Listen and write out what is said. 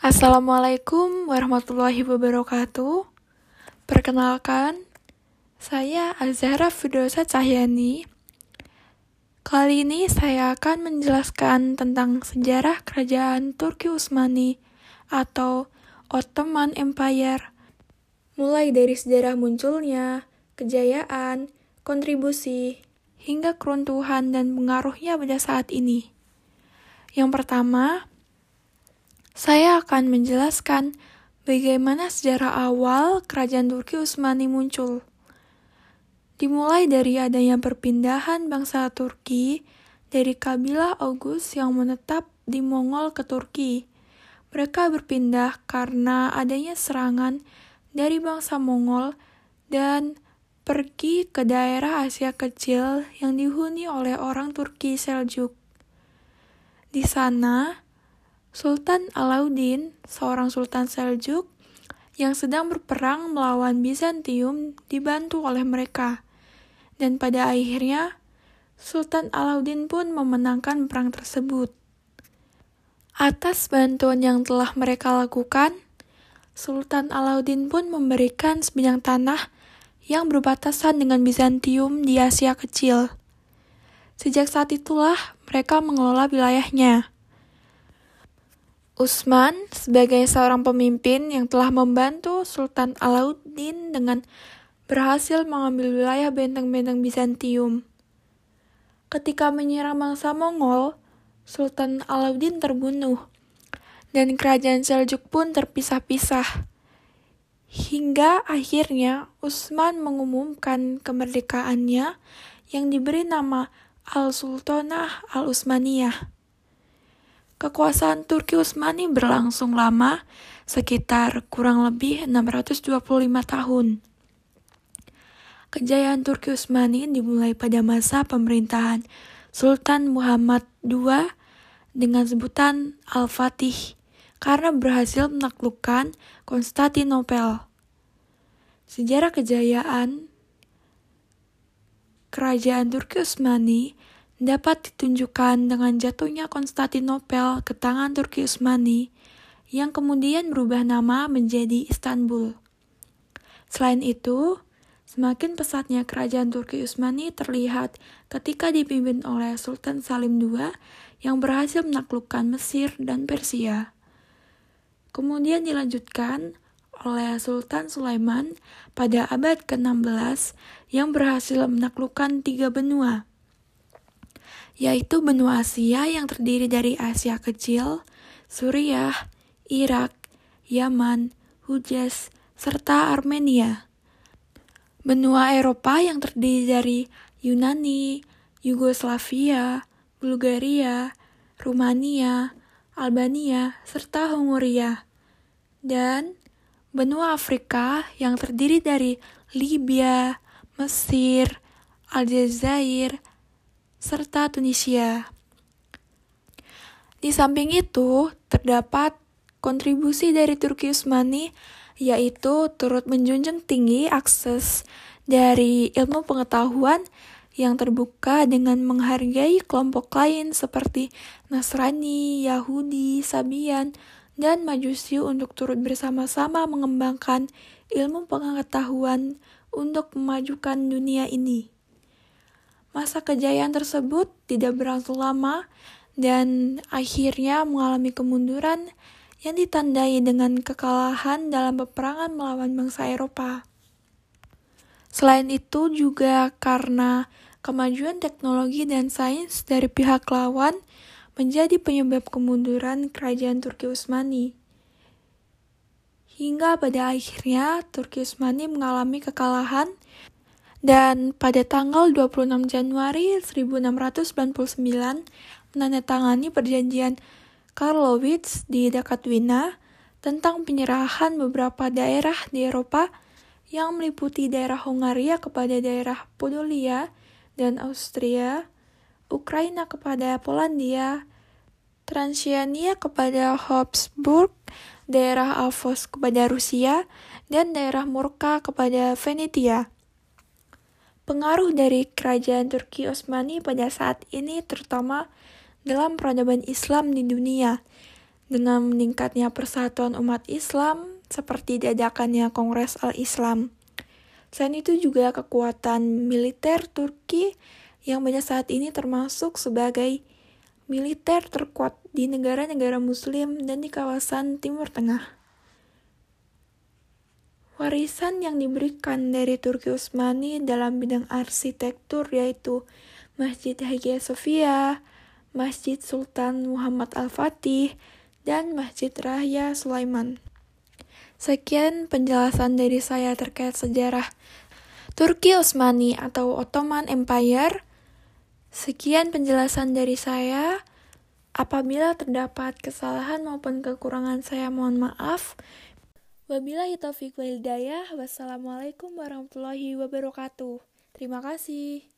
Assalamualaikum warahmatullahi wabarakatuh. Perkenalkan, saya Azhara Fidosa Cahyani. Kali ini saya akan menjelaskan tentang sejarah kerajaan Turki Utsmani atau Ottoman Empire. Mulai dari sejarah munculnya, kejayaan, kontribusi, hingga keruntuhan dan pengaruhnya pada saat ini. Yang pertama, saya akan menjelaskan bagaimana sejarah awal kerajaan Turki Utsmani muncul. Dimulai dari adanya perpindahan bangsa Turki dari kabilah August yang menetap di Mongol ke Turki. Mereka berpindah karena adanya serangan dari bangsa Mongol dan pergi ke daerah Asia Kecil yang dihuni oleh orang Turki Seljuk. Di sana, Sultan Alauddin, seorang sultan Seljuk yang sedang berperang melawan Bizantium, dibantu oleh mereka. Dan pada akhirnya, Sultan Alauddin pun memenangkan perang tersebut. Atas bantuan yang telah mereka lakukan, Sultan Alauddin pun memberikan sebidang tanah yang berbatasan dengan Bizantium di Asia Kecil. Sejak saat itulah mereka mengelola wilayahnya. Usman sebagai seorang pemimpin yang telah membantu Sultan Alauddin dengan berhasil mengambil wilayah benteng-benteng Bizantium. Ketika menyerang bangsa Mongol, Sultan Alauddin terbunuh, dan kerajaan Seljuk pun terpisah-pisah. Hingga akhirnya Utsman mengumumkan kemerdekaannya yang diberi nama Al-Sultanah Al-Utsmaniyah. Kekuasaan Turki Utsmani berlangsung lama, sekitar kurang lebih 625 tahun. Kejayaan Turki Utsmani dimulai pada masa pemerintahan Sultan Muhammad II dengan sebutan Al-Fatih karena berhasil menaklukkan Konstantinopel. Sejarah kejayaan Kerajaan Turki Utsmani dapat ditunjukkan dengan jatuhnya Konstantinopel ke tangan Turki Utsmani yang kemudian berubah nama menjadi Istanbul. Selain itu, semakin pesatnya kerajaan Turki Utsmani terlihat ketika dipimpin oleh Sultan Salim II yang berhasil menaklukkan Mesir dan Persia. Kemudian dilanjutkan oleh Sultan Sulaiman pada abad ke-16 yang berhasil menaklukkan tiga benua, yaitu benua Asia yang terdiri dari Asia Kecil, Suriah, Irak, Yaman, Hujaz, serta Armenia. Benua Eropa yang terdiri dari Yunani, Yugoslavia, Bulgaria, Rumania, Albania, serta Hungaria. Dan benua Afrika yang terdiri dari Libya, Mesir, Aljazair, serta Tunisia. Di samping itu, terdapat kontribusi dari Turki Utsmani yaitu turut menjunjung tinggi akses dari ilmu pengetahuan yang terbuka dengan menghargai kelompok lain seperti Nasrani, Yahudi, Sabian, dan Majusi untuk turut bersama-sama mengembangkan ilmu pengetahuan untuk memajukan dunia ini. Masa kejayaan tersebut tidak berlangsung lama dan akhirnya mengalami kemunduran yang ditandai dengan kekalahan dalam peperangan melawan bangsa Eropa. Selain itu juga karena kemajuan teknologi dan sains dari pihak lawan menjadi penyebab kemunduran kerajaan Turki Utsmani. Hingga pada akhirnya Turki Utsmani mengalami kekalahan dan pada tanggal 26 Januari 1699 menandatangani perjanjian Karlowitz di dekat Wina tentang penyerahan beberapa daerah di Eropa yang meliputi daerah Hongaria kepada daerah Podolia dan Austria, Ukraina kepada Polandia, Transiania kepada Habsburg, daerah Avos kepada Rusia, dan daerah Murka kepada Venetia. Pengaruh dari kerajaan Turki Utsmani pada saat ini terutama dalam peradaban Islam di dunia, dengan meningkatnya persatuan umat Islam seperti diadakannya Kongres Al-Islam. Selain itu juga kekuatan militer Turki yang pada saat ini termasuk sebagai militer terkuat di negara-negara muslim dan di kawasan Timur Tengah. Warisan yang diberikan dari Turki Utsmani dalam bidang arsitektur yaitu Masjid Hagia Sophia, Masjid Sultan Muhammad Al-Fatih, dan Masjid Raya Sulaiman. Sekian penjelasan dari saya terkait sejarah Turki Utsmani atau Ottoman Empire. Sekian penjelasan dari saya. Apabila terdapat kesalahan maupun kekurangan saya mohon maaf. Wabillahi taufiq wal hidayah. Wassalamualaikum warahmatullahi wabarakatuh. Terima kasih.